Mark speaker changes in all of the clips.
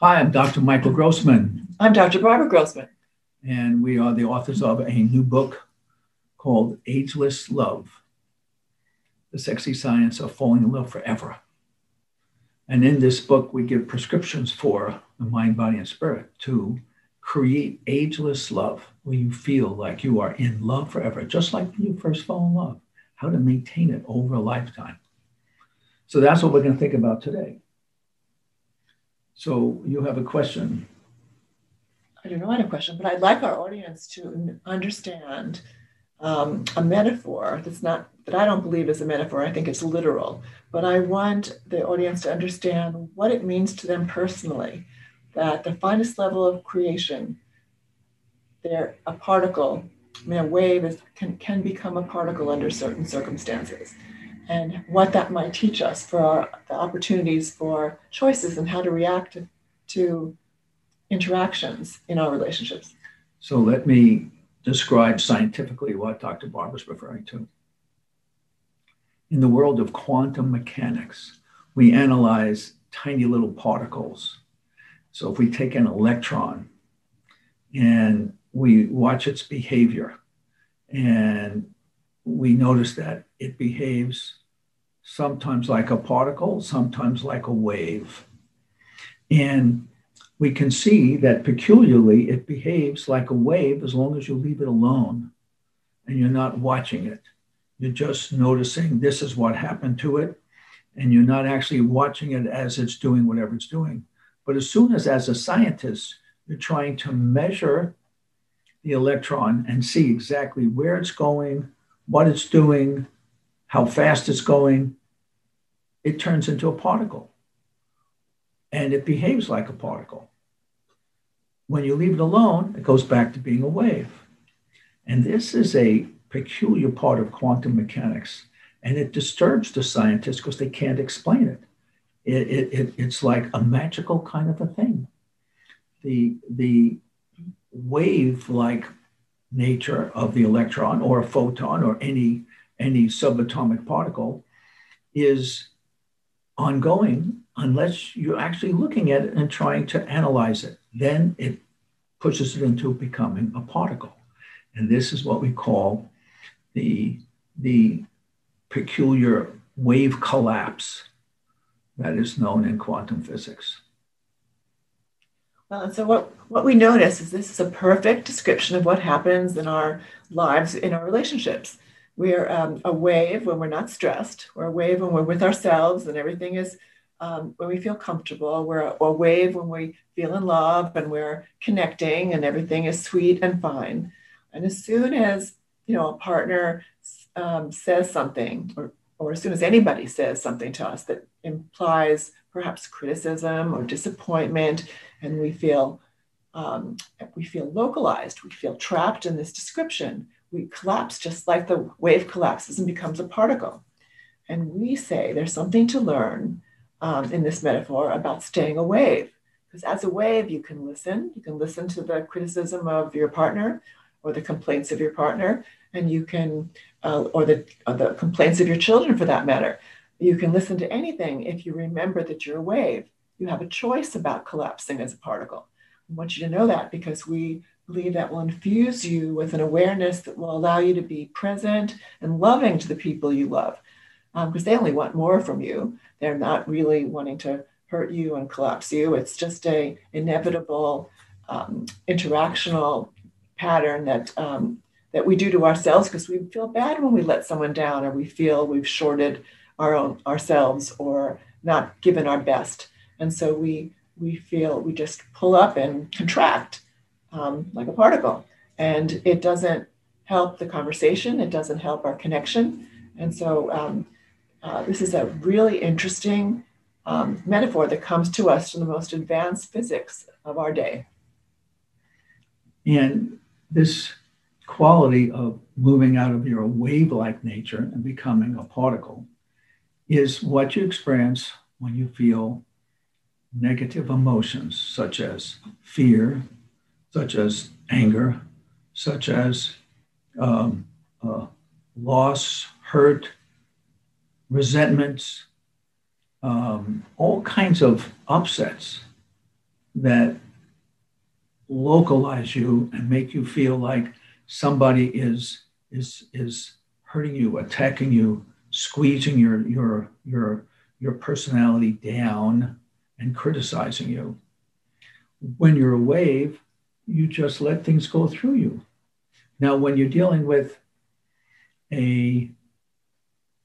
Speaker 1: Hi, I'm Dr. Michael Grossman.
Speaker 2: I'm Dr. Barbara Grossman.
Speaker 1: And we are the authors of a new book called Ageless Love The Sexy Science of Falling in Love Forever. And in this book, we give prescriptions for the mind, body, and spirit to create ageless love where you feel like you are in love forever, just like when you first fell in love, how to maintain it over a lifetime. So that's what we're going to think about today. So you have a question.
Speaker 2: I don't know what a question, but I'd like our audience to understand um, a metaphor that's not that I don't believe is a metaphor. I think it's literal, but I want the audience to understand what it means to them personally. That the finest level of creation, they're a particle. I mean, a wave is, can can become a particle under certain circumstances and what that might teach us for our, the opportunities for choices and how to react to, to interactions in our relationships.
Speaker 1: So let me describe scientifically what Dr. Barbara is referring to. In the world of quantum mechanics, we analyze tiny little particles. So if we take an electron and we watch its behavior and we notice that it behaves sometimes like a particle, sometimes like a wave. And we can see that peculiarly it behaves like a wave as long as you leave it alone and you're not watching it. You're just noticing this is what happened to it, and you're not actually watching it as it's doing whatever it's doing. But as soon as, as a scientist, you're trying to measure the electron and see exactly where it's going, what it's doing, how fast it's going, it turns into a particle and it behaves like a particle. When you leave it alone, it goes back to being a wave. And this is a peculiar part of quantum mechanics, and it disturbs the scientists because they can't explain it. It, it, it. It's like a magical kind of a thing. The, the wave like nature of the electron or a photon or any, any subatomic particle is ongoing unless you're actually looking at it and trying to analyze it. Then it pushes it into becoming a particle. And this is what we call the, the peculiar wave collapse that is known in quantum physics.
Speaker 2: Well, and so what, what we notice is this is a perfect description of what happens in our lives, in our relationships. We're um, a wave when we're not stressed. We're a wave when we're with ourselves and everything is um, when we feel comfortable. We're a, a, wave when we feel in love and we're connecting and everything is sweet and fine. And as soon as you know a partner um, says something, or, or as soon as anybody says something to us that implies perhaps criticism or disappointment, and we feel um, we feel localized, we feel trapped in this description we collapse just like the wave collapses and becomes a particle. And we say there's something to learn um, in this metaphor about staying a wave. Because as a wave, you can listen. You can listen to the criticism of your partner or the complaints of your partner, and you can, uh, or the, or the complaints of your children for that matter. You can listen to anything if you remember that you're a wave. You have a choice about collapsing as a particle. I want you to know that because we believe that will infuse you with an awareness that will allow you to be present and loving to the people you love because um, they only want more from you. They're not really wanting to hurt you and collapse you. It's just a inevitable um, interactional pattern that um, that we do to ourselves because we feel bad when we let someone down or we feel we've shorted our own ourselves or not given our best. And so we we feel we just pull up and contract um, like a particle. And it doesn't help the conversation, it doesn't help our connection. And so um, uh, this is a really interesting um, metaphor that comes to us from the most advanced physics of our day.
Speaker 1: And this quality of moving out of your wave like nature and becoming a particle is what you experience when you feel negative emotions such as fear, such as anger, such as um, uh, loss, hurt, resentments, um, all kinds of upsets that localize you and make you feel like somebody is is is hurting you, attacking you, squeezing your your your your personality down and criticizing you. When you're a wave, you just let things go through you. Now, when you're dealing with a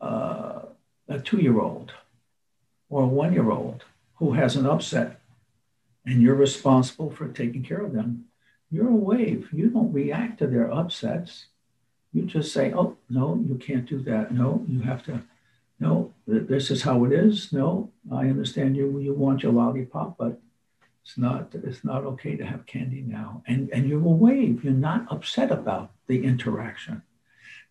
Speaker 1: uh, a two-year-old or a one-year-old who has an upset, and you're responsible for taking care of them, you're a wave. You don't react to their upsets. You just say, "Oh no, you can't do that. No, you have to." No, this is how it is. No, I understand you. You want your lollipop, but it's not. It's not okay to have candy now. And and you will wave. You're not upset about the interaction.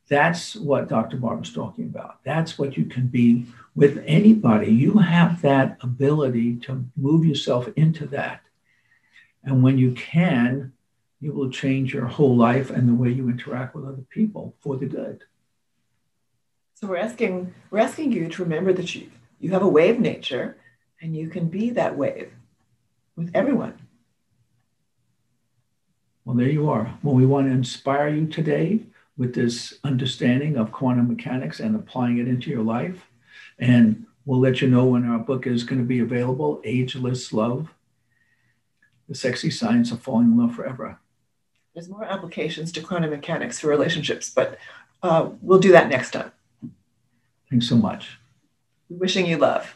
Speaker 1: That's what Dr. Barbara's talking about. That's what you can be with anybody. You have that ability to move yourself into that. And when you can, you will change your whole life and the way you interact with other people for the good.
Speaker 2: So we're asking we're asking you to remember that you you have a wave nature and you can be that wave with everyone.
Speaker 1: Well, there you are. Well, we want to inspire you today with this understanding of quantum mechanics and applying it into your life. And we'll let you know when our book is going to be available Ageless Love The Sexy Science of Falling in Love Forever.
Speaker 2: There's more applications to quantum mechanics for relationships, but uh, we'll do that next time.
Speaker 1: Thanks so much.
Speaker 2: Wishing you love.